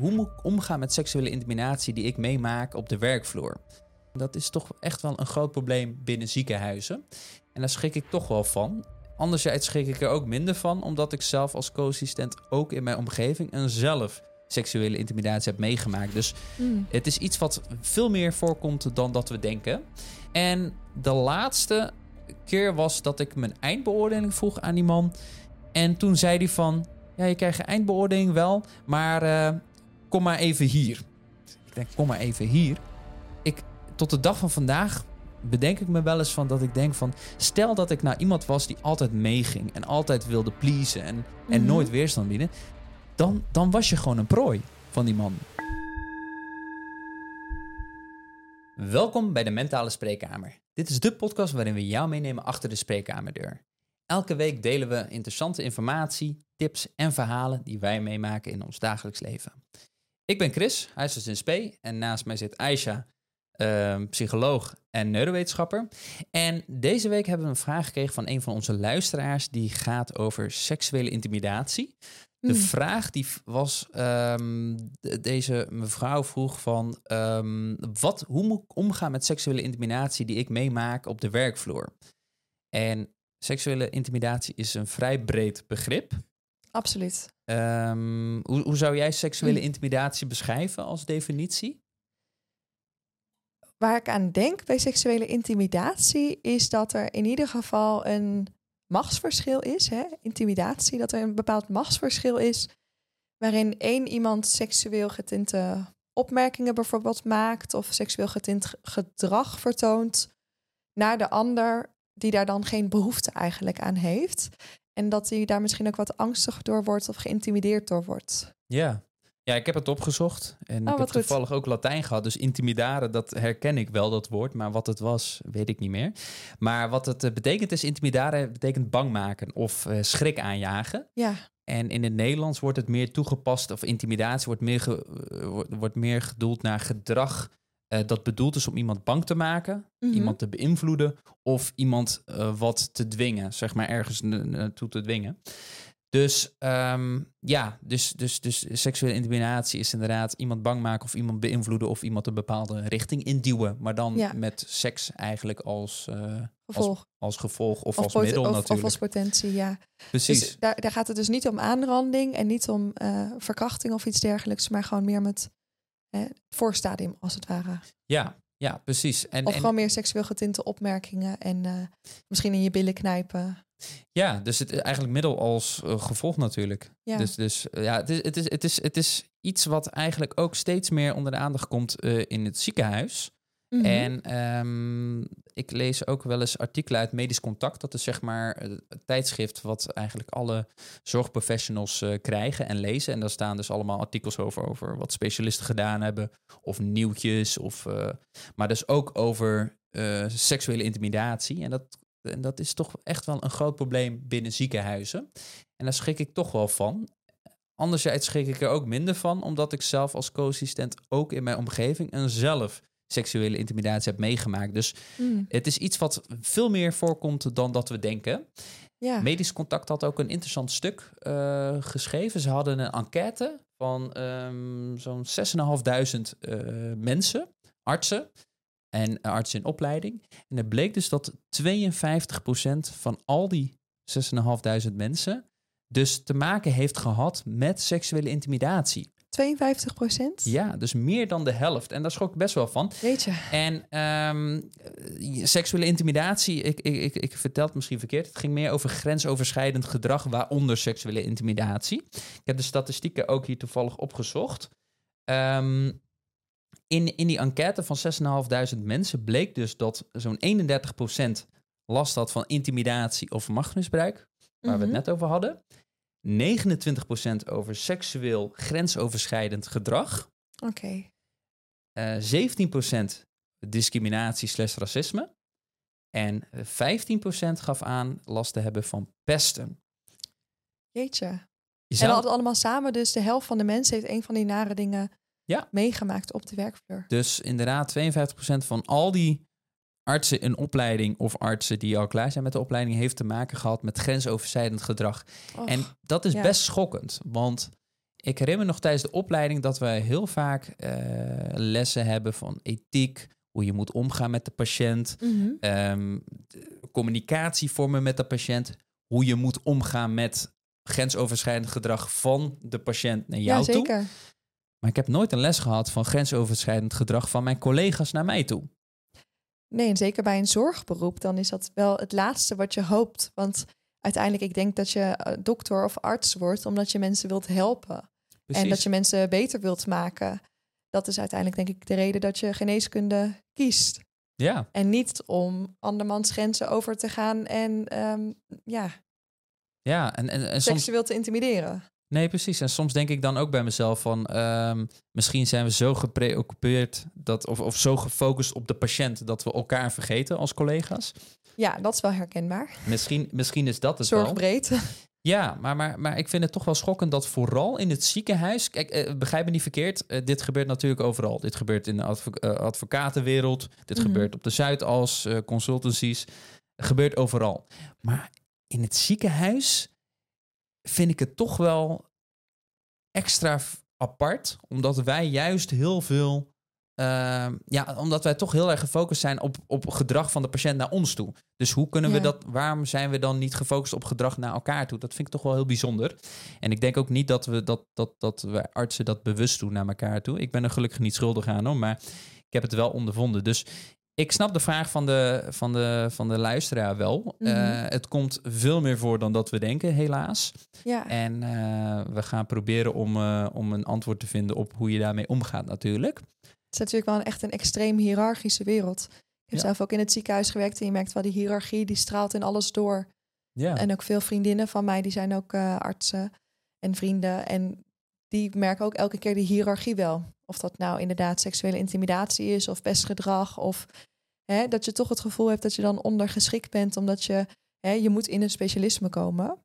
hoe moet ik omgaan met seksuele intimidatie die ik meemaak op de werkvloer? Dat is toch echt wel een groot probleem binnen ziekenhuizen. En daar schrik ik toch wel van. Anderzijds schrik ik er ook minder van, omdat ik zelf als co-assistent ook in mijn omgeving en zelf seksuele intimidatie heb meegemaakt. Dus Mm. het is iets wat veel meer voorkomt dan dat we denken. En de laatste keer was dat ik mijn eindbeoordeling vroeg aan die man. En toen zei hij van, ja, je krijgt een eindbeoordeling wel, maar eh, kom maar even hier. Ik denk, kom maar even hier. Ik, tot de dag van vandaag bedenk ik me wel eens van dat ik denk van... stel dat ik nou iemand was die altijd meeging en altijd wilde pleasen... en, en Mhm. nooit weerstand bieden... Dan, dan was je gewoon een prooi van die man. Welkom bij de Mentale Spreekkamer. Dit is de podcast waarin we jou meenemen achter de spreekkamerdeur. Elke week delen we interessante informatie, tips en verhalen die wij meemaken in ons dagelijks leven. Ik ben Chris, huisarts in SP, en naast mij zit Aisha, ehm, psycholoog en neurowetenschapper. En deze week hebben we een vraag gekregen van een van onze luisteraars die gaat over seksuele intimidatie. De Mm. vraag die was, ehm, de- deze mevrouw vroeg van, ehm, wat, hoe moet ik omgaan met seksuele intimidatie die ik meemaak op de werkvloer? En seksuele intimidatie is een vrij breed begrip. Absoluut. Ehm, hoe, hoe zou jij seksuele Mm. intimidatie beschrijven als definitie? Waar ik aan denk bij seksuele intimidatie is dat er in ieder geval een machtsverschil is. Hè? Intimidatie, dat er een bepaald machtsverschil is. Waarin één iemand seksueel getinte opmerkingen bijvoorbeeld maakt. Of seksueel getint ge- gedrag vertoont naar de ander. Die daar dan geen behoefte eigenlijk aan heeft. En dat hij daar misschien ook wat angstig door wordt of geïntimideerd door wordt. Ja. Ja, ik heb het opgezocht. En ik wat heb goed. toevallig ook Latijn gehad. Dus intimidaren, dat herken ik wel, dat woord. Maar wat het was, weet ik niet meer. Maar wat het eh, betekent is, intimidaren betekent bang maken of eh, schrik aanjagen. Ja, En in het Nederlands wordt het meer toegepast, of intimidatie wordt meer, ge- eh, wordt, wordt meer gedoeld naar gedrag eh, dat bedoeld is om iemand bang te maken, Mhm. iemand te beïnvloeden of iemand eh, wat te dwingen, zeg maar ergens naartoe te dwingen. Dus ehm, ja, dus, dus, dus seksuele intimidatie is inderdaad iemand bang maken of iemand beïnvloeden of iemand een bepaalde richting induwen, maar dan Ja. met seks eigenlijk als, eh, gevolg. als gevolg of, Of, als middel of, natuurlijk. of als potentie, ja. Precies. Dus daar, daar gaat het dus niet om aanranding en niet om verkrachting of iets dergelijks, maar gewoon meer met het voorstadium als het ware. ja, ja, precies. En, Of en- gewoon meer seksueel getinte opmerkingen en eh, misschien in je billen knijpen. Ja, dus het eigenlijk middel als eh, gevolg natuurlijk. Ja. Dus, dus eh, ja, het is, het, is, het, is, het is iets wat eigenlijk ook steeds meer onder de aandacht komt in het ziekenhuis. Mhm. En ehm, ik lees ook wel eens artikelen uit Medisch Contact. Dat is zeg maar het tijdschrift wat eigenlijk alle zorgprofessionals eh, krijgen en lezen. En daar staan dus allemaal artikels over, over wat specialisten gedaan hebben. Of nieuwtjes. Of, eh, maar dus ook over eh, seksuele intimidatie. En dat, en dat is toch echt wel een groot probleem binnen ziekenhuizen. En daar schrik ik toch wel van. Anderzijds schrik ik er ook minder van, omdat ik zelf als co-assistent ook in mijn omgeving en zelf seksuele intimidatie heb meegemaakt. Dus Mm, het is iets wat veel meer voorkomt dan dat we denken. ja. Medisch Contact had ook een interessant stuk eh, geschreven. Ze hadden een enquête van ehm, zo'n 6.500 eh mensen, artsen en artsen in opleiding. En het bleek dus dat 52% van al die 6.500 mensen dus te maken heeft gehad met seksuele intimidatie. 52 procent? Ja, dus meer dan de helft. En daar schrok ik best wel van. Weet je. En ehm, eh, seksuele intimidatie, ik, ik, ik, ik vertel het misschien verkeerd. Het ging meer over grensoverschrijdend gedrag, waaronder seksuele intimidatie. Ik heb de statistieken ook hier toevallig opgezocht. Ehm, in, in die enquête van 6.500 mensen bleek dus dat zo'n 31% last had van intimidatie of machtsmisbruik, waar we Mhm. het net over hadden. 29% over seksueel grensoverschrijdend gedrag. Oké. Eh 17% discriminatie slash racisme. En eh, 15% gaf aan last te hebben van pesten. Jeetje. Je En dat allemaal samen, dus de helft van de mensen heeft een van die nare dingen Ja. meegemaakt op de werkvloer. dus inderdaad 52% van al die artsen in opleiding of artsen die al klaar zijn met de opleiding heeft te maken gehad met grensoverschrijdend gedrag. Och, En dat is ja. best schokkend, want ik herinner me nog tijdens de opleiding dat we heel vaak eh, lessen hebben van ethiek, hoe je moet omgaan met de patiënt, Mhm. ehm, de communicatie vormen met de patiënt, hoe je moet omgaan met grensoverschrijdend gedrag van de patiënt naar jou ja, toe. Maar ik heb nooit een les gehad van grensoverschrijdend gedrag van mijn collega's naar mij toe. Nee, en zeker bij een zorgberoep, dan is dat wel het laatste wat je hoopt. Want uiteindelijk, ik denk dat je eh, dokter of arts wordt omdat je mensen wilt helpen. En dat je mensen beter wilt maken. Dat is uiteindelijk, denk ik, de reden dat je geneeskunde kiest. Ja, En niet om andermans grenzen over te gaan en ehm, ja, ja. En, en, en soms, seksueel te intimideren. Nee, precies. En soms denk ik dan ook bij mezelf van... ehm, misschien zijn we zo gepreoccupeerd dat, of, of zo gefocust op de patiënt... dat we elkaar vergeten als collega's. Ja, dat is wel herkenbaar. Misschien, misschien is dat het wel. Zorgbreed. Ja, maar, maar, maar ik vind het toch wel schokkend dat vooral in het ziekenhuis... Kijk, eh, begrijp me niet verkeerd. eh, dit gebeurt natuurlijk overal. Dit gebeurt in de eh, advocatenwereld. Dit Mhm. gebeurt op de Zuidas, eh, consultancies. Het gebeurt overal. Maar in het ziekenhuis vind ik het toch wel extra apart. Omdat wij juist heel veel... ehm, ja, omdat wij toch heel erg gefocust zijn op, op gedrag van de patiënt naar ons toe. Dus hoe kunnen we Ja. dat, waarom zijn we dan niet gefocust op gedrag naar elkaar toe? Dat vind ik toch wel heel bijzonder. En ik denk ook niet dat we dat, dat, dat wij artsen dat bewust doen naar elkaar toe. Ik ben er gelukkig niet schuldig aan hoor, maar ik heb het wel ondervonden. Dus ik snap de vraag van de, van de, van de luisteraar wel. Mhm. Eh, het komt veel meer voor dan dat we denken, helaas. Ja, En eh, we gaan proberen om, eh, om een antwoord te vinden op hoe je daarmee omgaat natuurlijk. het is natuurlijk wel een, echt een extreem hiërarchische wereld. Ik heb Ja. zelf ook in het ziekenhuis gewerkt en je merkt wel die hiërarchie, die straalt in alles door. Ja, En ook veel vriendinnen van mij, die zijn ook artsen en vrienden. En die merken ook elke keer die hiërarchie wel. Of dat nou inderdaad seksuele intimidatie is of pestgedrag. Of hè, dat je toch het gevoel hebt dat je dan ondergeschikt bent. Omdat je, hè, je moet in een specialisme komen.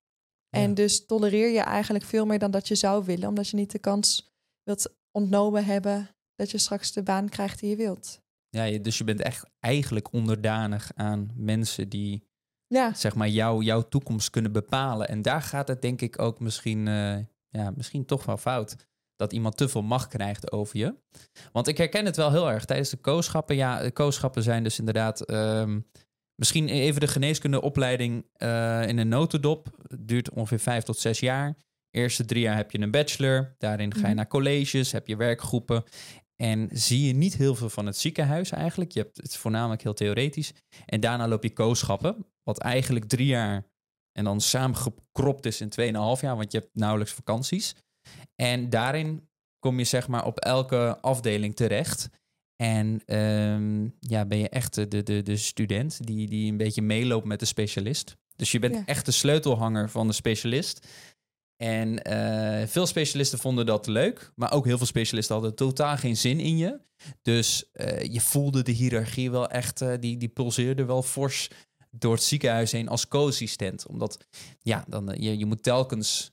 En dus tolereer je eigenlijk veel meer dan dat je zou willen. Omdat je niet de kans wilt ontnomen hebben dat je straks de baan krijgt die je wilt. ja dus je bent echt eigenlijk onderdanig aan mensen die Ja, zeg maar jou, jouw toekomst kunnen bepalen. En daar gaat het denk ik ook misschien, eh, ja, misschien toch wel fout. Dat iemand te veel macht krijgt over je. Want ik herken het wel heel erg tijdens de kooschappen. Ja, de kooschappen zijn dus inderdaad... ehm, misschien even de geneeskundeopleiding eh in een notendop. Duurt ongeveer vijf tot zes jaar. Eerste drie jaar heb je een bachelor. Daarin ga je Mhm. naar colleges, heb je werkgroepen. En zie je niet heel veel van het ziekenhuis eigenlijk. Je hebt het voornamelijk heel theoretisch. En daarna loop je kooschappen, wat eigenlijk drie jaar en dan samengekropt is in 2,5 jaar, want je hebt nauwelijks vakanties. En daarin kom je zeg maar op elke afdeling terecht. En ehm, ja, ben je echt de, de, de, de student die, die een beetje meeloopt met de specialist. Dus je bent Ja. echt de sleutelhanger van de specialist. En eh, veel specialisten vonden dat leuk, maar ook heel veel specialisten hadden totaal geen zin in je. Dus eh, je voelde de hiërarchie wel echt, eh, die, die pulseerde wel fors door het ziekenhuis heen als co-assistent. Omdat, ja, dan, je, je moet telkens...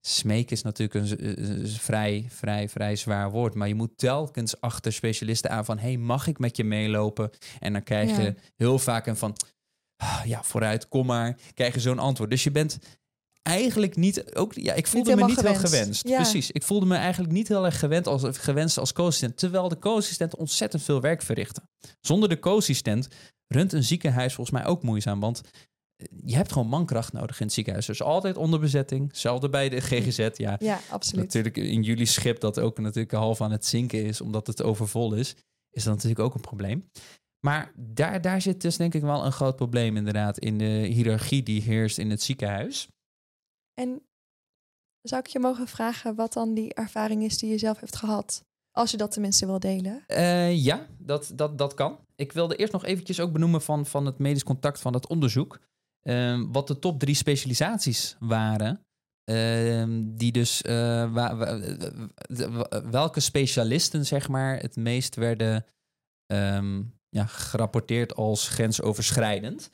Smeken is natuurlijk een, een z- vrij, vrij, vrij zwaar woord. Maar je moet telkens achter specialisten aan van... hey, mag ik met je meelopen? En dan krijg je heel vaak een van... "Ah, ja, vooruit, kom maar. Krijg je zo'n antwoord. Dus je bent eigenlijk niet... Ook, ja, ik voelde me niet heel gewenst. Ja. Precies. Ik voelde me eigenlijk niet heel erg gewend als, gewenst als co-assistent. Terwijl de co-assistent ontzettend veel werk verrichtte. Zonder de co-assistent runt een ziekenhuis volgens mij ook moeizaam. Want eh, je hebt gewoon mankracht nodig in het ziekenhuis. Dus altijd onderbezetting. Hetzelfde bij de GGZ. Ja, ja absoluut. natuurlijk in jullie schip dat ook natuurlijk half aan het zinken is, omdat het overvol is, is dat natuurlijk ook een probleem. Maar daar, daar zit dus denk ik wel een groot probleem inderdaad in de hiërarchie die heerst in het ziekenhuis. En zou ik je mogen vragen wat dan die ervaring is die je zelf hebt gehad? Als je dat tenminste wil delen. Eh, ja, dat, dat, dat kan. Ik wilde eerst nog eventjes ook benoemen van, van het medisch contact van het onderzoek. Ehm, wat de top drie specialisaties waren. Ehm, die dus, eh, wa- wa- de- welke specialisten zeg maar het meest werden ehm, ja, gerapporteerd als grensoverschrijdend.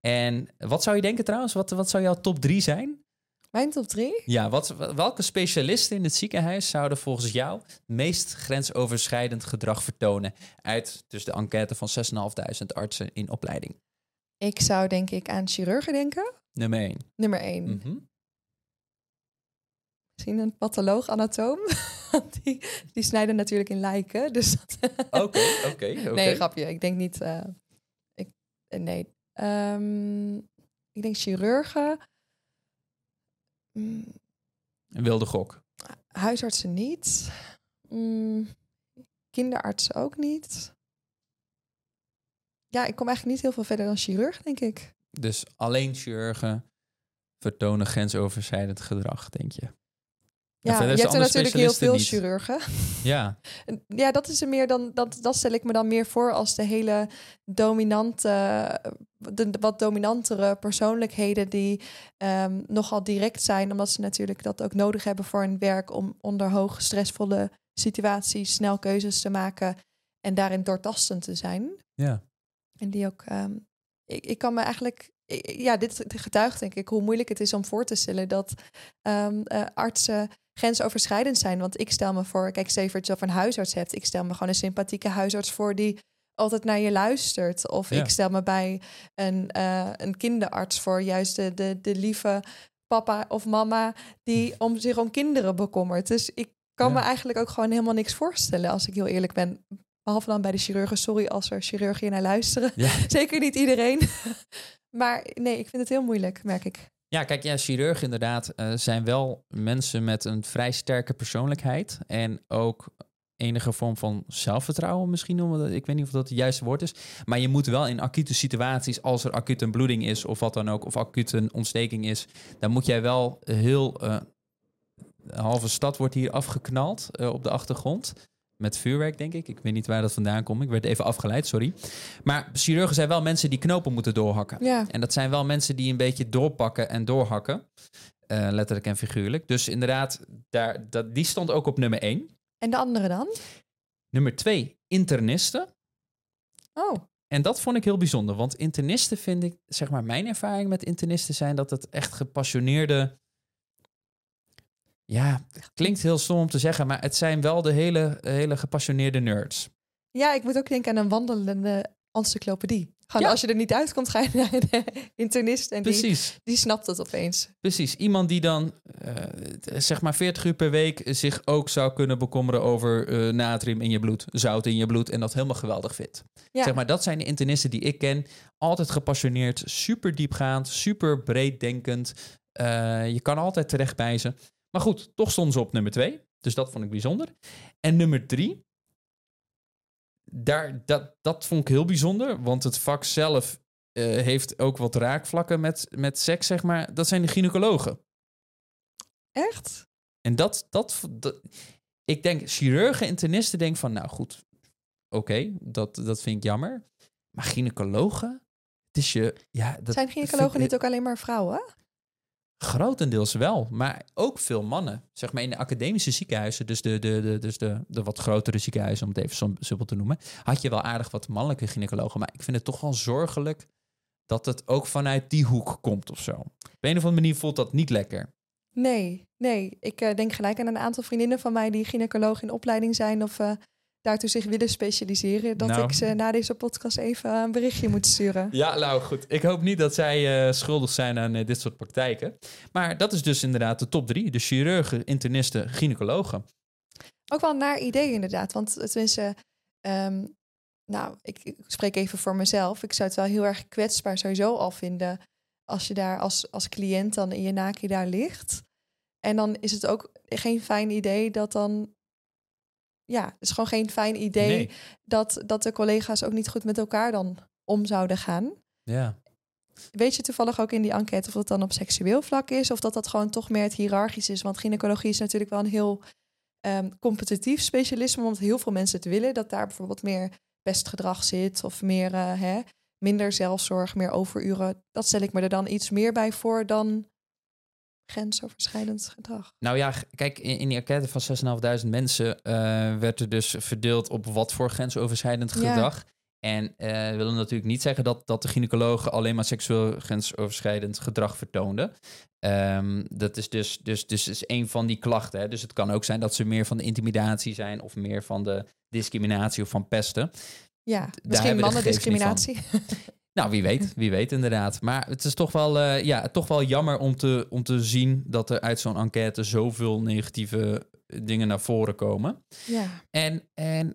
En wat zou je denken trouwens? Wat, wat zou jouw top drie zijn? Mijn top drie? Ja, wat, welke specialisten in het ziekenhuis zouden volgens jou het meest grensoverschrijdend gedrag vertonen uit dus de enquête van 6.500 artsen in opleiding? Ik zou denk ik aan chirurgen denken. Nummer 1. Nummer één. Mhm. Misschien een patholoog, anatoom. die, die snijden natuurlijk in lijken. Dus. Oké, oké, oké. Nee, grapje. Ik denk niet... eh, ik, eh, nee. Ehm, ik denk chirurgen. Mm, Een wilde gok. huisartsen niet. Mm, kinderartsen ook niet. Ja, ik kom eigenlijk niet heel veel verder dan chirurg, denk ik. Dus alleen chirurgen vertonen grensoverschrijdend gedrag, denk je? Ja, verder je hebt er natuurlijk heel veel chirurgen. Ja, Ja, dat is er meer dan dat, dat stel ik me dan meer voor als de hele dominante, de, de wat dominantere persoonlijkheden die ehm, nogal direct zijn, omdat ze natuurlijk dat ook nodig hebben voor hun werk om onder hoge stressvolle situaties snel keuzes te maken en daarin doortastend te zijn. ja. En die ook, ehm, ik, ik kan me eigenlijk, ja, dit getuigt denk ik hoe moeilijk het is om voor te stellen dat ehm, eh, artsen grensoverschrijdend zijn. Want ik stel me voor, kijk, voor dat je zelf een huisarts hebt. Ik stel me gewoon een sympathieke huisarts voor die altijd naar je luistert. Of Ja. ik stel me bij een, eh, een kinderarts voor, juist de, de, de lieve papa of mama die om zich om kinderen bekommert. Dus ik kan me eigenlijk ook gewoon helemaal niks voorstellen, als ik heel eerlijk ben. Behalve dan bij de chirurgen. Sorry als er chirurgen naar luisteren. Ja. Zeker niet iedereen. maar nee, ik vind het heel moeilijk, merk ik. Ja, kijk, ja, chirurgen inderdaad eh, zijn wel mensen met een vrij sterke persoonlijkheid. En ook enige vorm van zelfvertrouwen misschien. Omdat, ik weet niet of dat het juiste woord is. Maar je moet wel in acute situaties, als er acuut een bloeding is of wat dan ook, of acuut een ontsteking is, dan moet jij wel heel... eh, halve stad wordt hier afgeknald eh, op de achtergrond. Met vuurwerk, denk ik. Ik weet niet waar dat vandaan komt. Ik werd even afgeleid, sorry. Maar chirurgen zijn wel mensen die knopen moeten doorhakken. Ja, En dat zijn wel mensen die een beetje doorpakken en doorhakken. Eh, letterlijk en figuurlijk. Dus inderdaad, daar, dat, die stond ook op nummer 1. en de andere dan? Nummer 2, internisten. Oh, En dat vond ik heel bijzonder. Want internisten vind ik, zeg maar, mijn ervaring met internisten zijn dat het echt gepassioneerde. Ja, het klinkt heel stom om te zeggen, maar het zijn wel de hele, hele gepassioneerde nerds. ja, ik moet ook denken aan een wandelende encyclopedie. Gewoon Ja. als je er niet uitkomt, ga je naar de internist en die, Precies. die snapt het opeens. Precies, iemand die dan eh, zeg maar 40 uur per week zich ook zou kunnen bekommeren over eh, natrium in je bloed, zout in je bloed en dat helemaal geweldig vindt. Ja, Zeg maar, dat zijn de internisten die ik ken. Altijd gepassioneerd, super diepgaand, super breeddenkend. Eh, je kan altijd terecht bij ze. Maar goed, toch stonden ze op nummer 2. Dus dat vond ik bijzonder. En nummer 3. Daar, dat, dat vond ik heel bijzonder, want het vak zelf eh, heeft ook wat raakvlakken met, met seks, zeg maar. Dat zijn de gynaecologen. echt? En dat, dat, dat- ik denk, chirurgen, internisten denken van, nou goed, oké, dat, dat vind ik jammer. Maar gynaecologen, het is je, ja, dat Zijn gynaecologen niet ook alleen maar vrouwen? Grotendeels wel, maar ook veel mannen. Zeg maar in de academische ziekenhuizen, dus de, de, de, dus de, de wat grotere ziekenhuizen, om het even sim- simpel te noemen, had je wel aardig wat mannelijke gynaecologen. Maar ik vind het toch wel zorgelijk dat het ook vanuit die hoek komt of zo. Op een of andere manier voelt dat niet lekker. Nee, nee. Ik eh, denk gelijk aan een aantal vriendinnen van mij die gynaecoloog in opleiding zijn of eh, daartoe zich willen specialiseren. Dat Nou. ik ze na deze podcast even een berichtje moet sturen. Ja, nou goed. Ik hoop niet dat zij eh, schuldig zijn aan eh, dit soort praktijken. Maar dat is dus inderdaad de top drie. De chirurgen, internisten, gynaecologen. Ook wel een naar idee inderdaad. Want tenminste, ehm, nou, ik, ik spreek even voor mezelf. Ik zou het wel heel erg kwetsbaar sowieso al vinden als je daar als, als cliënt dan in je naki daar ligt. En dan is het ook geen fijn idee dat dan... Ja, het is gewoon geen fijn idee Nee. dat, dat de collega's ook niet goed met elkaar dan om zouden gaan. Ja. Weet je toevallig ook in die enquête of dat dan op seksueel vlak is... of dat dat gewoon toch meer het hiërarchisch is? Want gynaecologie is natuurlijk wel een heel ehm, competitief specialisme... omdat heel veel mensen het willen. Dat daar bijvoorbeeld meer pestgedrag zit... of meer, eh, hè, minder zelfzorg, meer overuren. Dat stel ik me er dan iets meer bij voor dan grensoverschrijdend gedrag. Nou ja, kijk, in, in die enquête van 6.500 mensen eh, werd er dus verdeeld op wat voor grensoverschrijdend Ja. gedrag. En we willen natuurlijk niet zeggen dat, dat de gynaecologen alleen maar seksueel grensoverschrijdend gedrag vertoonden. Ehm, dat is dus, dus, dus is een van die klachten. Hè. Dus het kan ook zijn dat ze meer van de intimidatie zijn of meer van de discriminatie of van pesten. Ja, misschien mannendiscriminatie. Nou, wie weet, wie weet inderdaad. Maar het is toch wel, eh, ja, toch wel jammer om te, om te zien dat er uit zo'n enquête zoveel negatieve dingen naar voren komen. Ja. En, en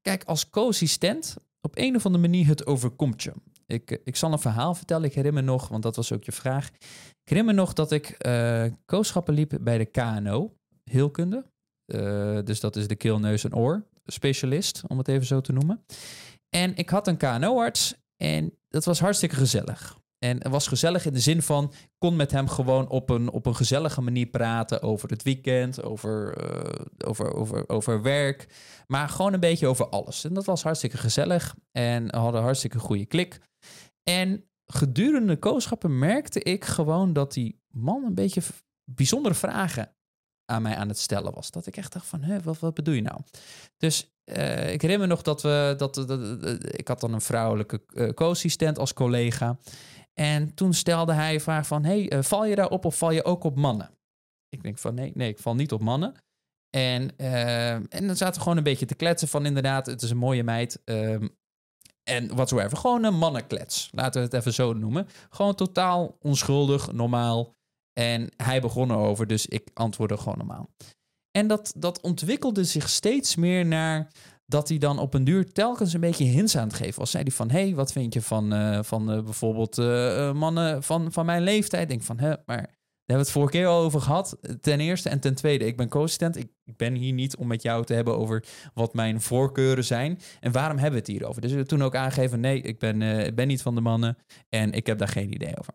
kijk, als co-assistent, op een of andere manier het overkomt je. Ik, ik zal een verhaal vertellen. Ik herinner me nog, want dat was ook je vraag. Ik herinner me nog dat ik uh, kooschappen liep bij de KNO, heelkunde. Uh, dus dat is de keel, neus en oor specialist, om het even zo te noemen. En ik had een KNO-arts en dat was hartstikke gezellig. En het was gezellig in de zin van, kon met hem gewoon op een, op een gezellige manier praten over het weekend, over, uh, over, over, over werk, maar gewoon een beetje over alles. En dat was hartstikke gezellig en we hadden hartstikke goede klik. En gedurende de kooschappen merkte ik gewoon dat die man een beetje bijzondere vragen aan mij aan het stellen was. Dat ik echt dacht van, hè, wat, wat bedoel je nou? Dus uh, ik herinner me nog dat we, dat, ik had dan een vrouwelijke uh, co-assistent als collega. En toen stelde hij een vraag van, hey, uh, val je daarop of val je ook op mannen? Ik denk van, nee, nee, ik val niet op mannen. En, en dan zaten we gewoon een beetje te kletsen van, inderdaad, het is een mooie meid. Um, en whatsoever. Gewoon een mannenklets. Laten we het even zo noemen. Gewoon totaal onschuldig, normaal. En hij begon erover, dus ik antwoordde gewoon normaal. En dat, dat ontwikkelde zich steeds meer naar dat hij dan op een duur telkens een beetje hints aan het geven was. Zei hij van, hey, wat vind je van, uh, van uh, bijvoorbeeld uh, mannen van, van mijn leeftijd? Ik denk van, hè, maar daar hebben we het vorige keer al over gehad. Ten eerste en ten tweede, ik ben co-assistent. Ik, ik ben hier niet om met jou te hebben over wat mijn voorkeuren zijn. En waarom hebben we het hier over? Dus we toen ook aangegeven, nee, ik ben, ben niet van de mannen en ik heb daar geen idee over.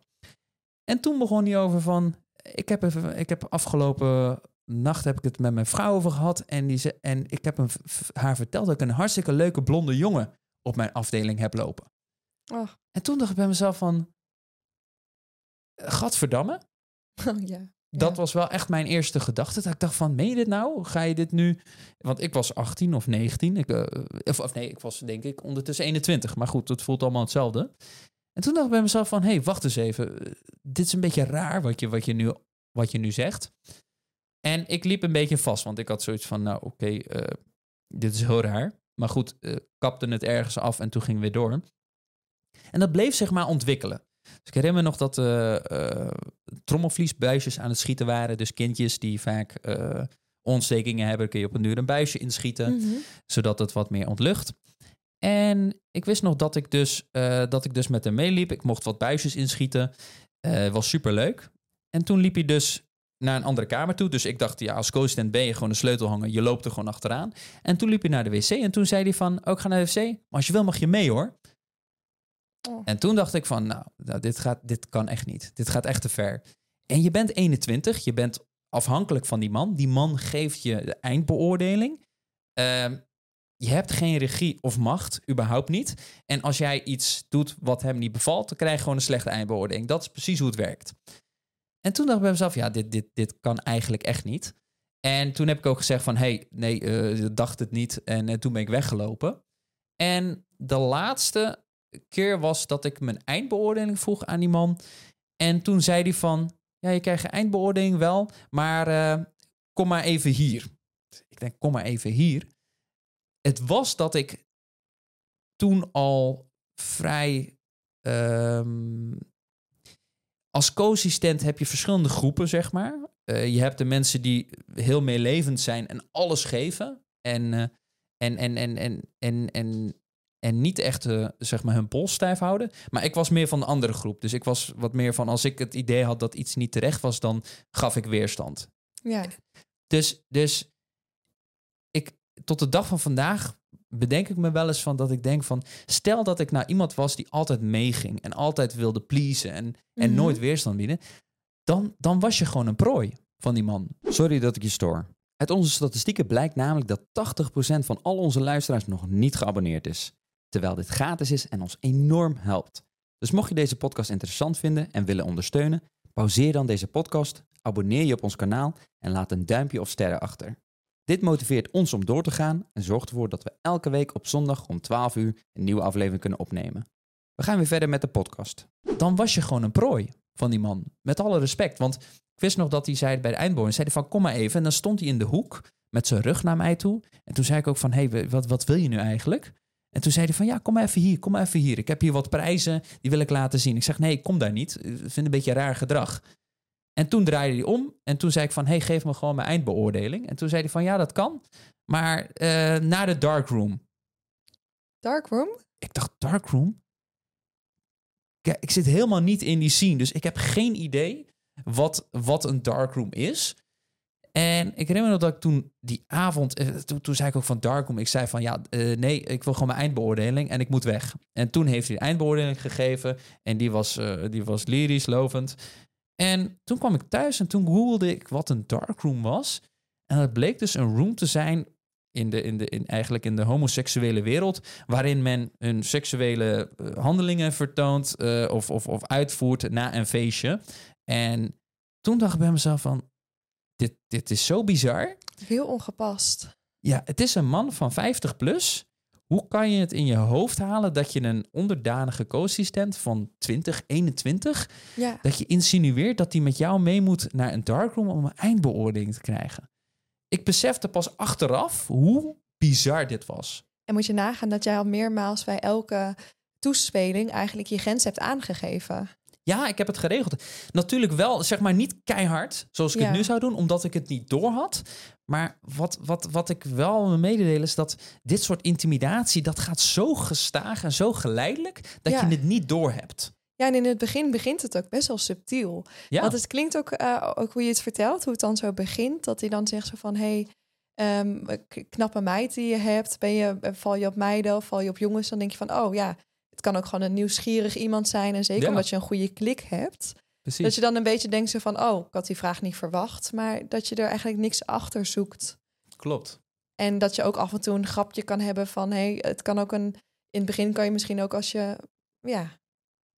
En toen begon hij over van, ik heb, even, ik heb afgelopen nacht heb ik het met mijn vrouw over gehad. En, die ze, en ik heb hem, haar verteld dat ik een hartstikke leuke blonde jongen op mijn afdeling heb lopen. Oh. En toen dacht ik bij mezelf van, gadverdamme. Oh, ja. Dat Ja. was wel echt mijn eerste gedachte. Dat ik dacht van, meen je dit nou? Ga je dit nu... Want ik was 18 of 19. Ik, eh, of, of nee, ik was denk ik ondertussen 21. Maar goed, het voelt allemaal hetzelfde. En toen dacht ik bij mezelf van, hé, hey, wacht eens even. Eh, Dit is een beetje raar wat je, wat je, nu, wat je nu zegt. En ik liep een beetje vast, want ik had zoiets van, nou oké, eh, dit is heel raar. Maar goed, eh, kapte het ergens af en toen ging weer door. En dat bleef zich maar ontwikkelen. Dus ik herinner me nog dat eh, trommelvliesbuisjes aan het schieten waren. Dus kindjes die vaak ontstekingen hebben, kun je op een duur een buisje inschieten, Mhm. zodat het wat meer ontlucht. En ik wist nog dat ik dus, eh, dat ik dus met hem meeliep. Ik mocht wat buisjes inschieten. Eh was super leuk. En toen liep hij dus naar een andere kamer toe. Dus ik dacht, ja, als co-assistent ben je gewoon een sleutelhanger. Je loopt er gewoon achteraan. En toen liep hij naar de wc. En toen zei hij van, ook ga naar de wc. Maar als je wil mag je mee hoor. Oh. En toen dacht ik van, nou, nou, dit, gaat, dit kan echt niet. Dit gaat echt te ver. En je bent 21. Je bent afhankelijk van die man. Die man geeft je de eindbeoordeling. Ehm, je hebt geen regie of macht, überhaupt niet. En als jij iets doet wat hem niet bevalt, dan krijg je gewoon een slechte eindbeoordeling. Dat is precies hoe het werkt. En toen dacht ik bij mezelf, ja, dit, dit, dit kan eigenlijk echt niet. En toen heb ik ook gezegd van, hey, nee, ik dacht het niet. En eh, toen ben ik weggelopen. En de laatste keer was dat ik mijn eindbeoordeling vroeg aan die man. En toen zei hij van, ja, je krijgt je eindbeoordeling wel, maar eh, kom maar even hier. Ik denk, kom maar even hier. Het was dat ik toen al vrij... ehm, als co-assistent heb je verschillende groepen, zeg maar. Eh, je hebt de mensen die heel meelevend zijn en alles geven. En, eh, en, en, en, en, en, en, en niet echt eh, zeg maar hun pols stijf houden. Maar ik was meer van de andere groep. Dus ik was wat meer van als ik het idee had dat iets niet terecht was, dan gaf ik weerstand. Ja. Dus, dus tot de dag van vandaag bedenk ik me wel eens van dat ik denk van... stel dat ik nou iemand was die altijd meeging en altijd wilde pleasen... en, en Mhm. nooit weerstand bieden... Dan, dan was je gewoon een prooi van die man. Sorry dat ik je stoor. Uit onze statistieken blijkt namelijk dat 80% van al onze luisteraars nog niet geabonneerd is. Terwijl dit gratis is en ons enorm helpt. Dus mocht je deze podcast interessant vinden en willen ondersteunen, pauzeer dan deze podcast, abonneer je op ons kanaal en laat een duimpje of sterren achter. Dit motiveert ons om door te gaan en zorgt ervoor dat we elke week op zondag om 12 uur een nieuwe aflevering kunnen opnemen. We gaan weer verder met de podcast. Dan was je gewoon een prooi van die man. Met alle respect. Want ik wist nog dat hij zei bij de eindboring... zei van kom maar even. En dan stond hij in de hoek met zijn rug naar mij toe. En toen zei ik ook van... hé, hey, wat, wat wil je nu eigenlijk? En toen zei hij van, ja, kom maar even hier, kom maar even hier. Ik heb hier wat prijzen, die wil ik laten zien. Ik zeg, nee, kom daar niet. Ik vind een beetje raar gedrag. En toen draaide hij om en toen zei ik van, hey, geef me gewoon mijn eindbeoordeling. En toen zei hij van, ja, dat kan, maar uh, naar de darkroom. Darkroom? Ik dacht, darkroom? Kijk, ik zit helemaal niet in die scene, dus ik heb geen idee wat, wat een darkroom is. En ik herinner me dat ik toen die avond, eh, toen, toen zei ik ook van Darkroom, ik zei van ja, uh, nee, ik wil gewoon mijn eindbeoordeling en ik moet weg. En toen heeft hij de eindbeoordeling gegeven en die was, uh, die was lyrisch, lovend. En toen kwam ik thuis en toen googelde ik wat een darkroom was. En het bleek dus een room te zijn in de, in de, in, eigenlijk in de homoseksuele wereld, waarin men hun seksuele handelingen vertoont of, of, of uitvoert na een feestje. En toen dacht ik bij mezelf van, dit, dit is zo bizar. Heel ongepast. Ja, het is een man van 50 plus. Hoe kan je het in je hoofd halen dat je een onderdanige co-assistent van 20, 21, ja. dat je insinueert dat hij met jou mee moet naar een darkroom om een eindbeoordeling te krijgen? Ik besefte pas achteraf hoe bizar dit was. En moet je nagaan dat jij al meermaals bij elke toespeling eigenlijk je grens hebt aangegeven. Ja, ik heb het geregeld. Natuurlijk wel, zeg maar niet keihard, zoals ik het nu zou doen, omdat ik het niet door had. Maar wat, wat, wat ik wel me is dat dit soort intimidatie, dat gaat zo gestaag en zo geleidelijk, dat je het niet door hebt. Ja, en in het begin begint het ook best wel subtiel. Ja. Want het klinkt ook, uh, ook hoe je het vertelt, hoe het dan zo begint. Dat hij dan zegt zo van, hey, um, knappe meid die je hebt, ben je, val je op meiden of val je op jongens? Dan denk je van, oh ja, het kan ook gewoon een nieuwsgierig iemand zijn. En zeker omdat je een goede klik hebt. Precies. Dat je dan een beetje denkt zo van, oh, ik had die vraag niet verwacht. Maar dat je er eigenlijk niks achter zoekt. Klopt. En dat je ook af en toe een grapje kan hebben van, hey, het kan ook een... In het begin kan je misschien ook als je, ja,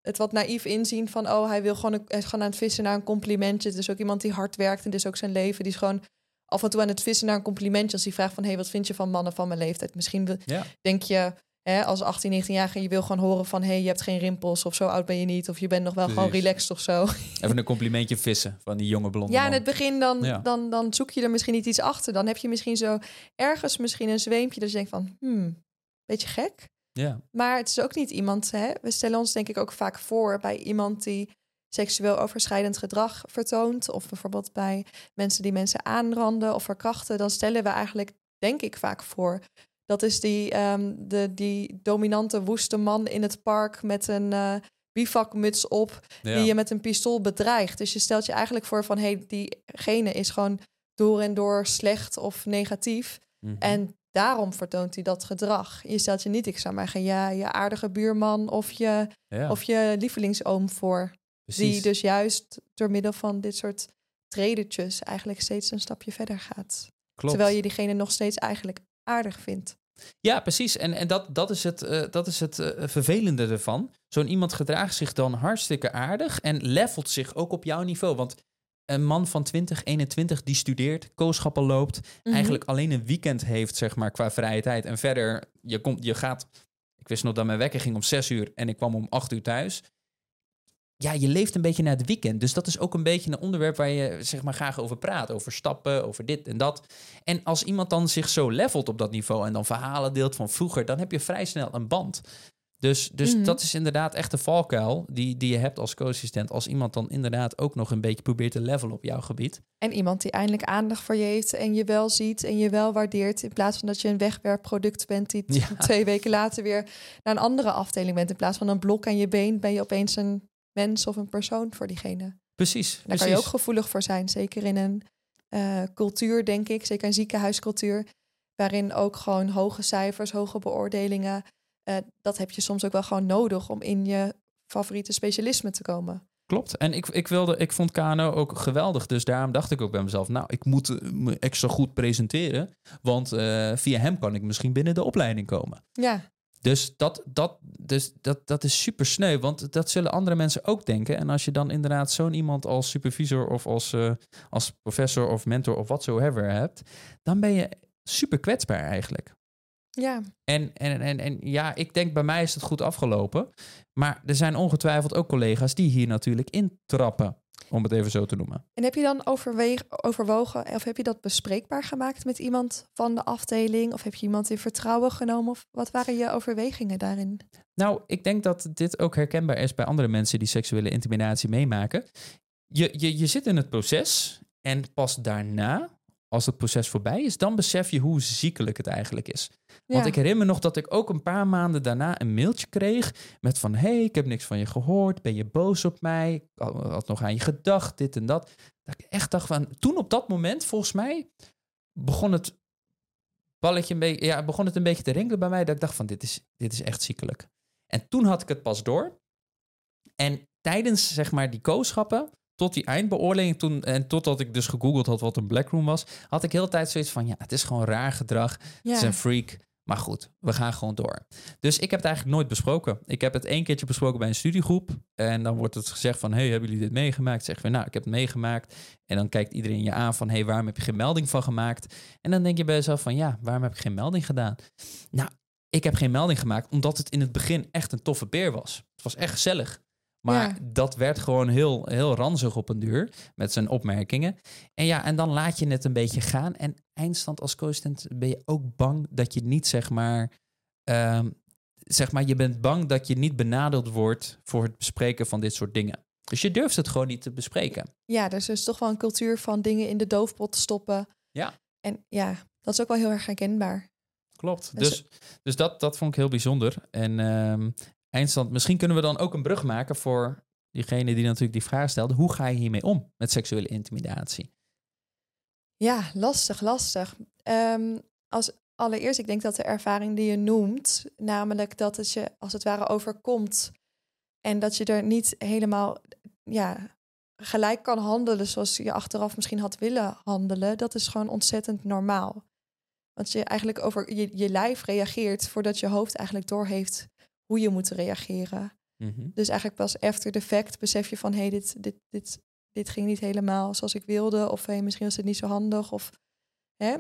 het wat naïef inzien van, oh, hij wil gewoon, hij is gewoon aan het vissen naar een complimentje. Het is ook iemand die hard werkt en dus ook zijn leven. Die is gewoon af en toe aan het vissen naar een complimentje. Als hij vraagt van, hey, wat vind je van mannen van mijn leeftijd? Misschien denk je, Hè, als 18, 19 jaar je wil gewoon horen van... hé, hey, je hebt geen rimpels of zo oud ben je niet... of je bent nog wel gewoon relaxed of zo. Even een complimentje vissen van die jonge blonde Ja, in het begin dan, dan, dan zoek je er misschien niet iets achter. Dan heb je misschien zo ergens misschien een zweempje... dat je denkt van, hmm, beetje gek. Ja. Maar het is ook niet iemand... Hè, we stellen ons denk ik ook vaak voor bij iemand die seksueel overschrijdend gedrag vertoont... of bijvoorbeeld bij mensen die mensen aanranden of verkrachten... dan stellen we eigenlijk, denk ik vaak voor dat is die, um, de, die dominante woeste man in het park met een uh, bivakmuts op, die je met een pistool bedreigt. Dus je stelt je eigenlijk voor van, hé, hey, diegene is gewoon door en door slecht of negatief. Mhm. En daarom vertoont hij dat gedrag. Je stelt je niet, ik zou maar zeggen, ja, je aardige buurman of je, of je lievelingsoom voor. Die dus juist door middel van dit soort tredetjes eigenlijk steeds een stapje verder gaat. Klopt. Terwijl je diegene nog steeds eigenlijk aardig vindt. Ja, precies. En, en dat, dat is het, uh, dat is het uh, vervelende ervan. Zo'n iemand gedraagt zich dan hartstikke aardig en levelt zich ook op jouw niveau. Want een man van 20, 21 die studeert, kooschappen loopt, mhm. eigenlijk alleen een weekend heeft, zeg maar, qua vrije tijd. En verder, je, komt, je gaat. Ik wist nog dat mijn wekker ging om 6 uur en ik kwam om 8 uur thuis ja, je leeft een beetje naar het weekend. Dus dat is ook een beetje een onderwerp waar je zeg maar graag over praat. Over stappen, over dit en dat. En als iemand dan zich zo levelt op dat niveau en dan verhalen deelt van vroeger, dan heb je vrij snel een band. Dus, dus mhm. dat is inderdaad echt de valkuil die, die je hebt als co-assistent. Als iemand dan inderdaad ook nog een beetje probeert te levelen op jouw gebied. En iemand die eindelijk aandacht voor je heeft en je wel ziet en je wel waardeert. In plaats van dat je een wegwerpproduct bent die twee weken later weer naar een andere afdeling bent. In plaats van een blok aan je been ben je opeens een mens of een persoon voor diegene. Precies. Daar kan je ook gevoelig voor zijn. Zeker in een uh, cultuur, denk ik. Zeker een ziekenhuiscultuur. Waarin ook gewoon hoge cijfers, hoge beoordelingen. Uh, dat heb je soms ook wel gewoon nodig om in je favoriete specialisme te komen. Klopt. En ik, ik, wilde, ik vond Kano ook geweldig. Dus daarom dacht ik ook bij mezelf, nou, ik moet eh, me extra goed presenteren. Want uh, via hem kan ik misschien binnen de opleiding komen. Ja. Dus dat, dat, dus dat, dat is super sneu, want dat zullen andere mensen ook denken. En als je dan inderdaad zo'n iemand als supervisor of als, uh, als professor of mentor of whatsoever hebt, dan ben je super kwetsbaar eigenlijk. Ja. En, en, en, en ja, ik denk bij mij is het goed afgelopen. Maar er zijn ongetwijfeld ook collega's die hier natuurlijk intrappen. Om het even zo te noemen. En heb je dan overweeg, overwogen of heb je dat bespreekbaar gemaakt met iemand van de afdeling? Of heb je iemand in vertrouwen genomen? Of wat waren je overwegingen daarin? Nou, ik denk dat dit ook herkenbaar is bij andere mensen die seksuele intimidatie meemaken. Je, je, je zit in het proces en pas daarna, als het proces voorbij is, dan besef je hoe ziekelijk het eigenlijk is. Want ik herinner me nog dat ik ook een paar maanden daarna een mailtje kreeg met van... hey, ik heb niks van je gehoord, ben je boos op mij? Ik had nog aan je gedacht, dit en dat. Dat ik echt dacht van... Toen op dat moment, volgens mij, begon het balletje een beetje... Ja, begon het een beetje te rinkelen bij mij. Dat ik dacht van, dit is, dit is echt ziekelijk. En toen had ik het pas door. En tijdens, zeg maar, die kooschappen... Tot die eindbeoordeling toen, en totdat ik dus gegoogeld had wat een blackroom was, had ik heel de tijd zoiets van: ja, het is gewoon raar gedrag. Het is een freak. Maar goed, we gaan gewoon door. Dus ik heb het eigenlijk nooit besproken. Ik heb het één keertje besproken bij een studiegroep. En dan wordt het gezegd van... hey, hebben jullie dit meegemaakt? Zeggen we, nou, ik heb het meegemaakt. En dan kijkt iedereen je aan van... hey, waarom heb je geen melding van gemaakt? En dan denk je bij jezelf van... ja, waarom heb ik geen melding gedaan? Nou, ik heb geen melding gemaakt... omdat het in het begin echt een toffe peer was. Het was echt gezellig. Maar Ja. dat werd gewoon heel, heel ranzig op een duur met zijn opmerkingen. En ja, en dan laat je het een beetje gaan. En eindstand als co-assistent ben je ook bang dat je niet, zeg maar, ehm, zeg maar, je bent bang dat je niet benadeeld wordt voor het bespreken van dit soort dingen. Dus je durft het gewoon niet te bespreken. Ja, er is dus toch wel een cultuur van dingen in de doofpot stoppen. Ja. En ja, dat is ook wel heel erg herkenbaar. Klopt. Dus- Dus, dus dat, dat vond ik heel bijzonder. En ehm, eindstand, misschien kunnen we dan ook een brug maken voor diegene die natuurlijk die vraag stelde. Hoe ga je hiermee om met seksuele intimidatie? Ja, lastig, lastig. Ehm, als allereerst, ik denk dat de ervaring die je noemt, namelijk dat het je als het ware overkomt en dat je er niet helemaal ja, gelijk kan handelen zoals je achteraf misschien had willen handelen, dat is gewoon ontzettend normaal. Want je eigenlijk over je, je lijf reageert voordat je hoofd eigenlijk doorheeft hoe je moet reageren. Mhm. Dus eigenlijk pas after the fact besef je van... hé, hey, dit, dit, dit, dit ging niet helemaal zoals ik wilde... of hey, misschien was het niet zo handig. Of, hè?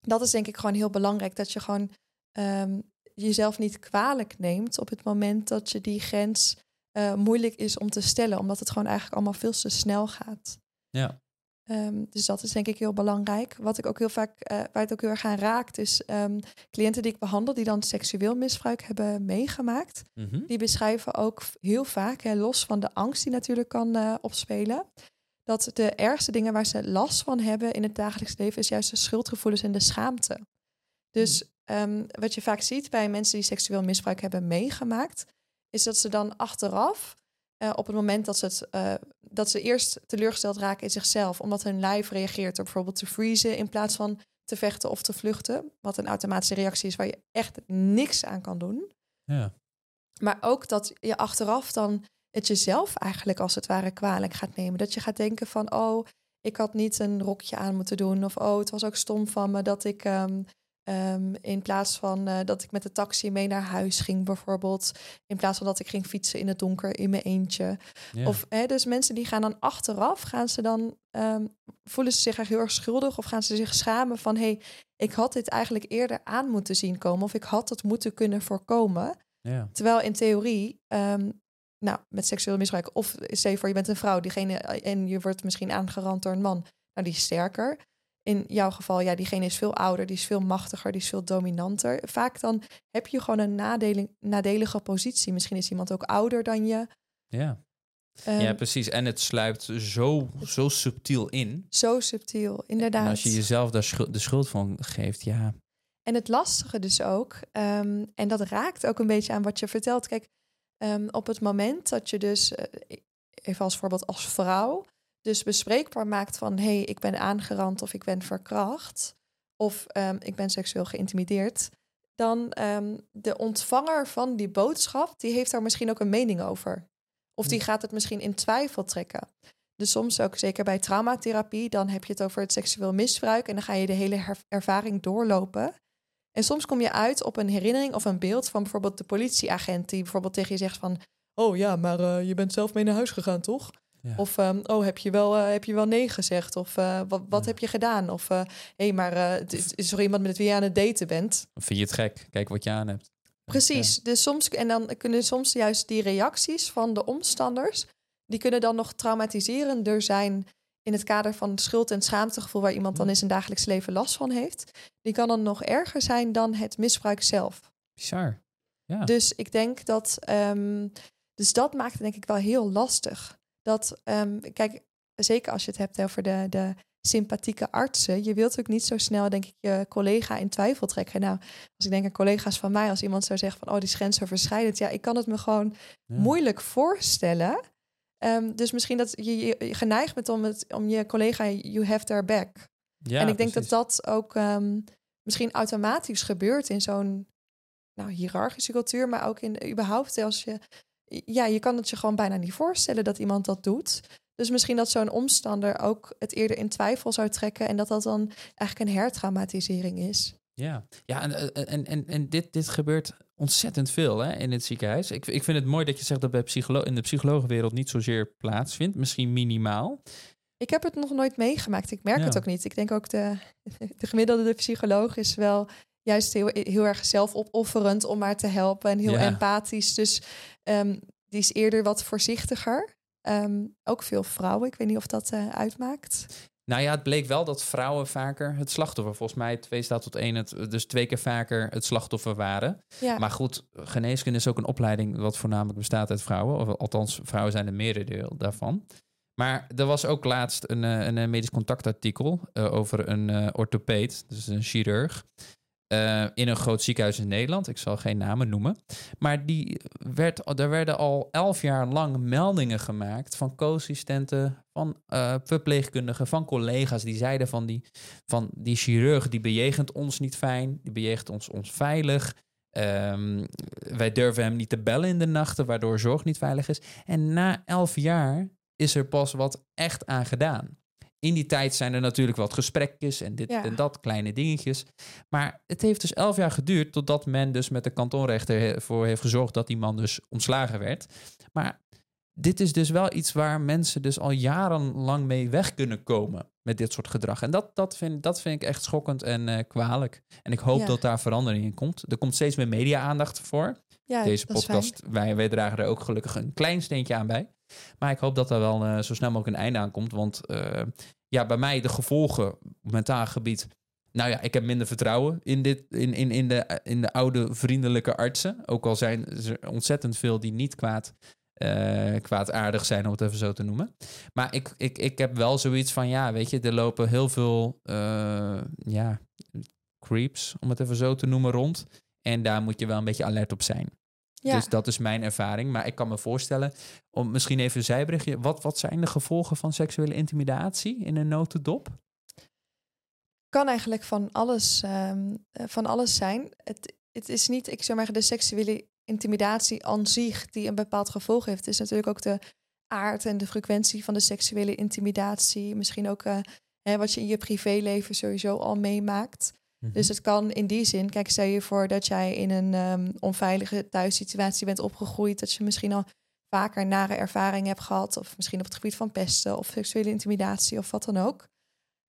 Dat is denk ik gewoon heel belangrijk... dat je gewoon ehm, jezelf niet kwalijk neemt... op het moment dat je die grens eh, moeilijk is om te stellen... omdat het gewoon eigenlijk allemaal veel te snel gaat. Ja. Ehm, dus dat is denk ik heel belangrijk. Wat ik ook heel vaak, eh, waar het ook heel erg aan raakt... is ehm, cliënten die ik behandel... die dan seksueel misbruik hebben meegemaakt Mhm. die beschrijven ook heel vaak, hè, los van de angst die natuurlijk kan eh, opspelen, dat de ergste dingen waar ze last van hebben in het dagelijks leven is juist de schuldgevoelens en de schaamte. Dus ehm, wat je vaak ziet bij mensen die seksueel misbruik hebben meegemaakt, is dat ze dan achteraf, eh, op het moment dat ze, het, eh, dat ze eerst teleurgesteld raken in zichzelf, omdat hun lijf reageert door bijvoorbeeld te vriezen in plaats van te vechten of te vluchten, wat een automatische reactie is waar je echt niks aan kan doen. Ja. Maar ook dat je achteraf dan het jezelf eigenlijk als het ware kwalijk gaat nemen. Dat je gaat denken van, oh, ik had niet een rokje aan moeten doen. Of, oh, het was ook stom van me dat ik ehm, ehm, in plaats van eh, dat ik met de taxi mee naar huis ging bijvoorbeeld. In plaats van dat ik ging fietsen in het donker in mijn eentje. Ja. Of hè, dus mensen die gaan dan achteraf, gaan ze dan ehm, voelen ze zich echt heel erg schuldig of gaan ze zich schamen van hé, hey, ik had dit eigenlijk eerder aan moeten zien komen of ik had het moeten kunnen voorkomen. ja. Terwijl in theorie, ehm, nou, met seksueel misbruik, of stel je voor je bent een vrouw diegene, en je wordt misschien aangerand door een man, nou die is sterker. In jouw geval, ja, diegene is veel ouder, die is veel machtiger, die is veel dominanter. Vaak dan heb je gewoon een nadeling, nadelige positie. Misschien is iemand ook ouder dan je. Ja. Ehm, ja, precies. En het sluipt zo, zo subtiel in. Zo subtiel, inderdaad. En als je jezelf daar schu- de schuld van geeft, ja. En het lastige dus ook, ehm, en dat raakt ook een beetje aan wat je vertelt. Kijk, ehm, op het moment dat je dus, eh, even als voorbeeld als vrouw, dus bespreekbaar maakt van hé, hey, ik ben aangerand of ik ben verkracht of ehm, ik ben seksueel geïntimideerd, dan ehm, de ontvanger van die boodschap, die heeft daar misschien ook een mening over. Of die gaat het misschien in twijfel trekken. Dus soms ook, zeker bij traumatherapie, dan heb je het over het seksueel misbruik en dan ga je de hele ervaring doorlopen. En soms kom je uit op een herinnering of een beeld van bijvoorbeeld de politieagent die bijvoorbeeld tegen je zegt van, oh ja, maar eh, je bent zelf mee naar huis gegaan, toch? Ja. Of ehm, oh, heb je wel, eh, heb je wel nee gezegd? Of eh, wat, wat Ja. heb je gedaan? Of hé, hey, maar eh, het is, er iemand met wie je aan het daten bent? Vind je het gek. Kijk wat je aan hebt. Precies. Dus soms, en dan kunnen soms juist die reacties van de omstanders, die kunnen dan nog traumatiserender zijn in het kader van schuld- en schaamtegevoel waar iemand dan Ja. in zijn dagelijks leven last van heeft. Die kan dan nog erger zijn dan het misbruik zelf. Bizar. Ja. Dus ik denk dat. ehm, dus dat maakt het denk ik wel heel lastig. Dat, ehm, kijk, zeker als je het hebt over de, de sympathieke artsen. Je wilt ook niet zo snel, denk ik, je collega in twijfel trekken. Nou, als ik denk aan collega's van mij, als iemand zou zeggen van, oh, die is grensoverschrijdend. Ja, ik kan het me gewoon Ja. moeilijk voorstellen. Ehm, dus misschien dat je, je je geneigd bent om, het, om je collega, you have their back. Ja, en ik denk precies. dat dat ook ehm, misschien automatisch gebeurt in zo'n nou, hiërarchische cultuur, maar ook in überhaupt als je, ja, je kan het je gewoon bijna niet voorstellen dat iemand dat doet. Dus misschien dat zo'n omstander ook het eerder in twijfel zou trekken en dat dat dan eigenlijk een hertraumatisering is. Ja, ja en, eh, en, en, en dit, dit gebeurt ontzettend veel hè, in het ziekenhuis. Ik, ik vind het mooi dat je zegt dat bij psycholo in de psychologenwereld niet zozeer plaatsvindt. Misschien minimaal. Ik heb het nog nooit meegemaakt. Ik merk Ja. het ook niet. Ik denk ook de, de gemiddelde psycholoog is wel juist heel, heel erg zelfopofferend om maar te helpen en heel Ja. empathisch. Dus ehm, die is eerder wat voorzichtiger. Ehm, ook veel vrouwen. Ik weet niet of dat eh, uitmaakt. Nou ja, het bleek wel dat vrouwen vaker het slachtoffer, volgens mij twee staat tot één, het, dus twee keer vaker het slachtoffer waren. Ja, Maar goed, geneeskunde is ook een opleiding wat voornamelijk bestaat uit vrouwen. Of althans, vrouwen zijn een merendeel daarvan. Maar er was ook laatst een, eh, een, eh, medisch contactartikel over een orthopeed, dus een chirurg, eh, in een groot ziekenhuis in Nederland. Ik zal geen namen noemen. Maar die werd, er werden al elf jaar lang meldingen gemaakt van co-assistenten, van eh, verpleegkundigen, van collega's die zeiden van die, van die chirurg die bejegent ons niet fijn, die bejegent ons onveilig. Ehm, wij durven hem niet te bellen in de nachten, waardoor zorg niet veilig is. En na elf jaar is er pas wat echt aan gedaan. In die tijd zijn er natuurlijk wat gesprekjes en dit Ja. en dat, kleine dingetjes. Maar het heeft dus elf jaar geduurd totdat men dus met de kantonrechter ervoor heeft gezorgd dat die man dus ontslagen werd. Maar dit is dus wel iets waar mensen dus al jarenlang mee weg kunnen komen met dit soort gedrag. En dat, dat, vind, dat vind ik echt schokkend en eh, kwalijk. En ik hoop Ja. dat daar verandering in komt. Er komt steeds meer media-aandacht voor. ja Deze podcast, wij, wij dragen er ook gelukkig een klein steentje aan bij. Maar ik hoop dat er wel eh, zo snel mogelijk een einde aan komt. Want eh, ja, bij mij de gevolgen op mentaal gebied. Nou ja, ik heb minder vertrouwen in, dit, in, in, in, de, in de oude vriendelijke artsen. Ook al zijn er ontzettend veel die niet kwaad, eh, kwaadaardig zijn, om het even zo te noemen. Maar ik, ik, ik heb wel zoiets van, ja, weet je, er lopen heel veel ja, creeps, om het even zo te noemen, rond. En daar moet je wel een beetje alert op zijn. Ja. Dus dat is mijn ervaring. Maar ik kan me voorstellen, om misschien even een zijberichtje. Wat, wat zijn de gevolgen van seksuele intimidatie in een notendop? kan eigenlijk van alles, ehm, eh, van alles zijn. Het, het is niet, ik zou maar de seksuele intimidatie aan zich die een bepaald gevolg heeft. Het is natuurlijk ook de aard en de frequentie van de seksuele intimidatie. Misschien ook eh, hè, wat je in je privéleven sowieso al meemaakt. Dus het kan in die zin, kijk, stel je voor dat jij in een ehm, onveilige thuissituatie bent opgegroeid, dat je misschien al vaker nare ervaringen hebt gehad, of misschien op het gebied van pesten of seksuele intimidatie of wat dan ook.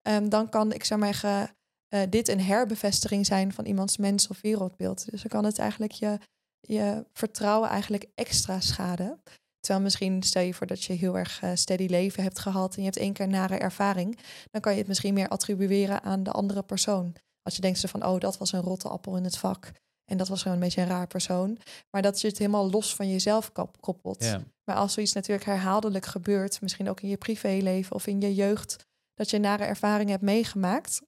Ehm, dan kan, ik zou maar zeggen, eh, dit een herbevestiging zijn van iemands mens- of wereldbeeld. Dus dan kan het eigenlijk je, je vertrouwen eigenlijk extra schaden. Terwijl misschien stel je voor dat je heel erg eh, steady leven hebt gehad en je hebt één keer nare ervaring, dan kan je het misschien meer attribueren aan de andere persoon. Als je denkt zo van, oh, dat was een rotte appel in het vak. En dat was gewoon een beetje een raar persoon. Maar dat je het helemaal los van jezelf kop- koppelt. Maar als zoiets natuurlijk herhaaldelijk gebeurt, misschien ook in je privéleven of in je jeugd, dat je nare ervaringen hebt meegemaakt,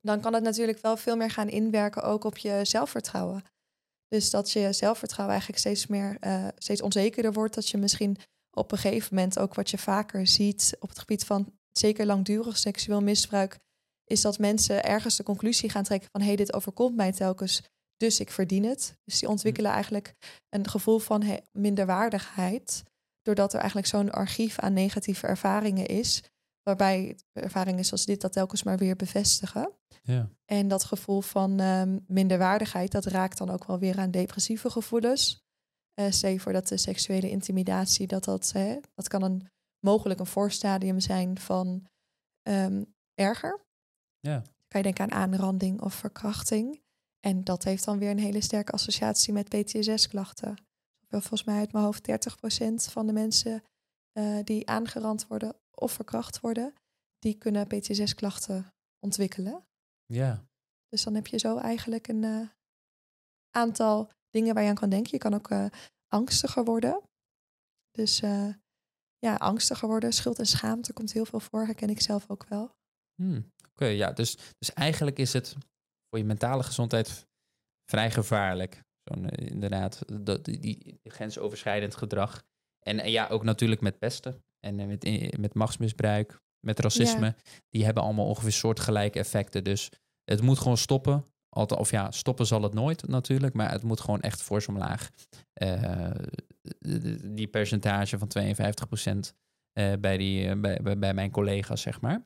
dan kan het natuurlijk wel veel meer gaan inwerken ook op je zelfvertrouwen. Dus dat je zelfvertrouwen eigenlijk steeds meer, eh, steeds onzekerder wordt. Dat je misschien op een gegeven moment ook wat je vaker ziet op het gebied van zeker langdurig seksueel misbruik, is dat mensen ergens de conclusie gaan trekken van hé, hey, dit overkomt mij telkens, dus ik verdien het. Dus die ontwikkelen eigenlijk een gevoel van he- minderwaardigheid, doordat er eigenlijk zo'n archief aan negatieve ervaringen is, waarbij ervaringen zoals dit dat telkens maar weer bevestigen. Ja. En dat gevoel van ehm, minderwaardigheid, dat raakt dan ook wel weer aan depressieve gevoelens. Stel voor dat de seksuele intimidatie, dat dat, hè, dat kan een, mogelijk een voorstadium zijn van ehm, erger. Ja. Kan je denken aan aanranding of verkrachting. En dat heeft dan weer een hele sterke associatie met PTSS-klachten. Volgens mij uit mijn hoofd 30% van de mensen eh, die aangerand worden of verkracht worden, die kunnen PTSS-klachten ontwikkelen. Ja. Dus dan heb je zo eigenlijk een eh, aantal dingen waar je aan kan denken. Je kan ook eh, angstiger worden. Dus ja, angstiger worden, schuld en schaamte komt heel veel voor, herken ik zelf ook wel. Hmm, Oké, ja, dus, dus eigenlijk is het voor je mentale gezondheid vrij gevaarlijk. Zo'n eh, inderdaad, dat, die, die grensoverschrijdend gedrag. En, en ja, ook natuurlijk met pesten en eh, met, i- met machtsmisbruik, met racisme. Die hebben allemaal ongeveer soortgelijke effecten. Dus het moet gewoon stoppen. Althans, of ja, stoppen zal het nooit natuurlijk, maar het moet gewoon echt fors omlaag. Eh, die percentage van 52% eh, bij, die, eh, bij, bij, bij mijn collega's, zeg maar.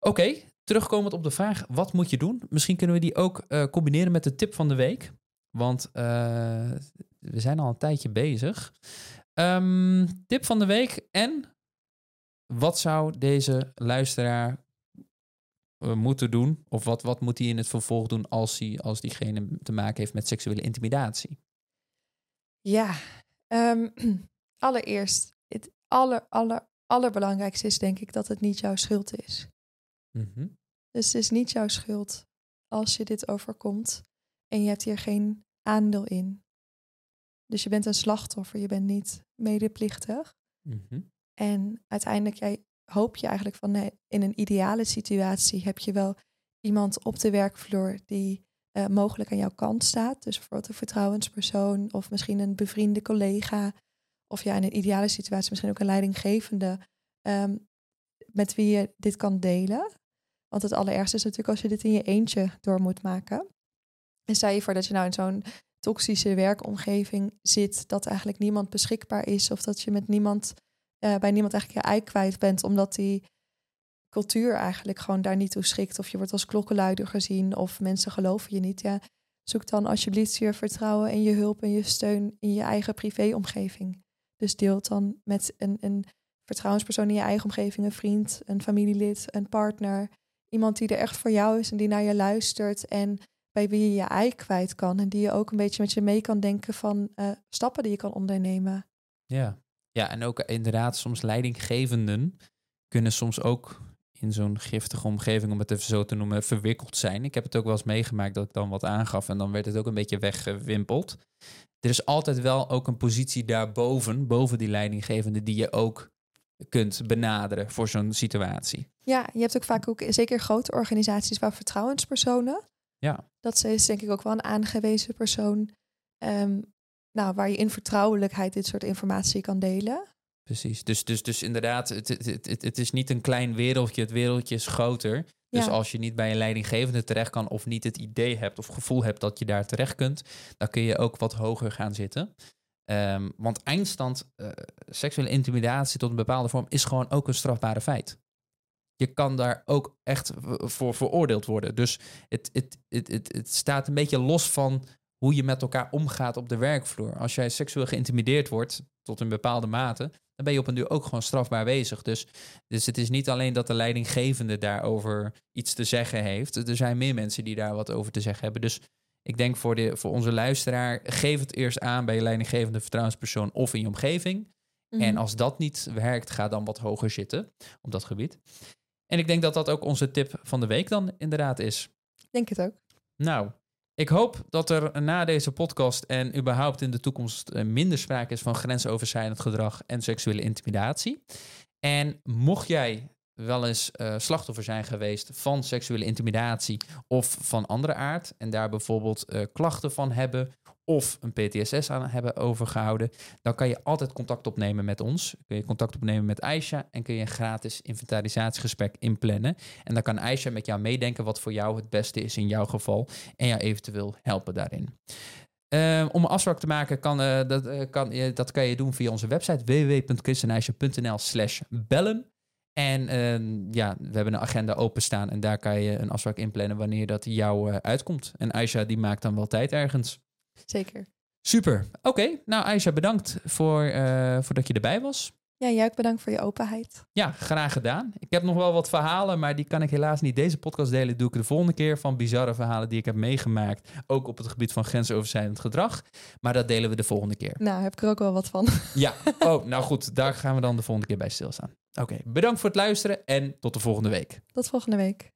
Oké, terugkomend op de vraag, wat moet je doen? Misschien kunnen we die ook eh, combineren met de tip van de week. Want eh, we zijn al een tijdje bezig. Ehm, tip van de week en wat zou deze luisteraar eh, moeten doen? Of wat, wat moet hij in het vervolg doen als, hij, als diegene te maken heeft met seksuele intimidatie? Ja, ehm, allereerst, het aller, aller, allerbelangrijkste is denk ik dat het niet jouw schuld is. Mhm. Dus het is niet jouw schuld als je dit overkomt en je hebt hier geen aandeel in. Dus je bent een slachtoffer, je bent niet medeplichtig. Mhm. En uiteindelijk jij, hoop je eigenlijk van nee, in een ideale situatie heb je wel iemand op de werkvloer die eh, mogelijk aan jouw kant staat. Dus bijvoorbeeld een vertrouwenspersoon of misschien een bevriende collega. Of ja, in een ideale situatie misschien ook een leidinggevende ehm, met wie je dit kan delen. Want het allerergste is natuurlijk als je dit in je eentje door moet maken. En stel je voor dat je nou in zo'n toxische werkomgeving zit, dat eigenlijk niemand beschikbaar is of dat je met niemand eh, bij niemand eigenlijk je ei kwijt bent, omdat die cultuur eigenlijk gewoon daar niet toe schikt. Of je wordt als klokkenluider gezien of mensen geloven je niet. Ja, zoek dan alsjeblieft je vertrouwen en je hulp en je steun in je eigen privéomgeving. Dus deel dan met een, een vertrouwenspersoon in je eigen omgeving, een vriend, een familielid, een partner. Iemand die er echt voor jou is en die naar je luistert en bij wie je je ei kwijt kan. En die je ook een beetje met je mee kan denken van eh, stappen die je kan ondernemen. Ja. ja, en ook inderdaad, soms leidinggevenden kunnen soms ook in zo'n giftige omgeving, om het even zo te noemen, verwikkeld zijn. Ik heb het ook wel eens meegemaakt dat ik dan wat aangaf en dan werd het ook een beetje weggewimpeld. Er is altijd wel ook een positie daarboven, boven die leidinggevende, die je ook kunt benaderen voor zo'n situatie. Ja, je hebt ook vaak ook zeker grote organisaties waar vertrouwenspersonen. Ja. Dat is denk ik ook wel een aangewezen persoon. ehm, nou, waar je in vertrouwelijkheid dit soort informatie kan delen. Precies. Dus, dus, dus inderdaad, het, het, het, het is niet een klein wereldje. Het wereldje is groter. Dus Ja. als je niet bij een leidinggevende terecht kan of niet het idee hebt of gevoel hebt dat je daar terecht kunt, dan kun je ook wat hoger gaan zitten. Ehm, want eindstand, eh, seksuele intimidatie tot een bepaalde vorm, is gewoon ook een strafbare feit. Je kan daar ook echt voor veroordeeld worden. Dus het, het, het, het, het staat een beetje los van hoe je met elkaar omgaat op de werkvloer. Als jij seksueel geïntimideerd wordt tot een bepaalde mate, dan ben je op een duur ook gewoon strafbaar bezig. Dus, dus het is niet alleen dat de leidinggevende daarover iets te zeggen heeft. Er zijn meer mensen die daar wat over te zeggen hebben. Dus ik denk voor, de, voor onze luisteraar, geef het eerst aan bij je leidinggevende vertrouwenspersoon of in je omgeving. En Mhm. als dat niet werkt, ga dan wat hoger zitten op dat gebied. En ik denk dat dat ook onze tip van de week dan inderdaad is. Denk het ook. Nou, ik hoop dat er na deze podcast en überhaupt in de toekomst eh, minder sprake is van grensoverschrijdend gedrag en seksuele intimidatie. En mocht jij wel eens eh, slachtoffer zijn geweest van seksuele intimidatie of van andere aard en daar bijvoorbeeld eh, klachten van hebben of een PTSS aan hebben overgehouden, dan kan je altijd contact opnemen met ons. Kun je contact opnemen met Aisha en kun je een gratis inventarisatiegesprek inplannen. En dan kan Aisha met jou meedenken wat voor jou het beste is in jouw geval en jou eventueel helpen daarin. Eh, om een afspraak te maken, kan, eh, dat, kan, dat kan je doen via onze website www.christenaisha.nl slash bellen. En eh, ja, we hebben een agenda openstaan en daar kan je een afspraak inplannen wanneer dat jou eh, uitkomt. En Aisha die maakt dan wel tijd ergens. Zeker. Super. Oké, nou Aisha, bedankt voor, eh, voor dat je erbij was. Ja, jij ook bedankt voor je openheid. Ja, graag gedaan. Ik heb nog wel wat verhalen, maar die kan ik helaas niet deze podcast delen. Doe ik de volgende keer van bizarre verhalen die ik heb meegemaakt. Ook op het gebied van grensoverschrijdend gedrag. Maar dat delen we de volgende keer. Nou, heb ik er ook wel wat van. Ja, oh, nou goed. Daar gaan we dan de volgende keer bij stilstaan. Oké, bedankt voor het luisteren en tot de volgende week. Tot volgende week.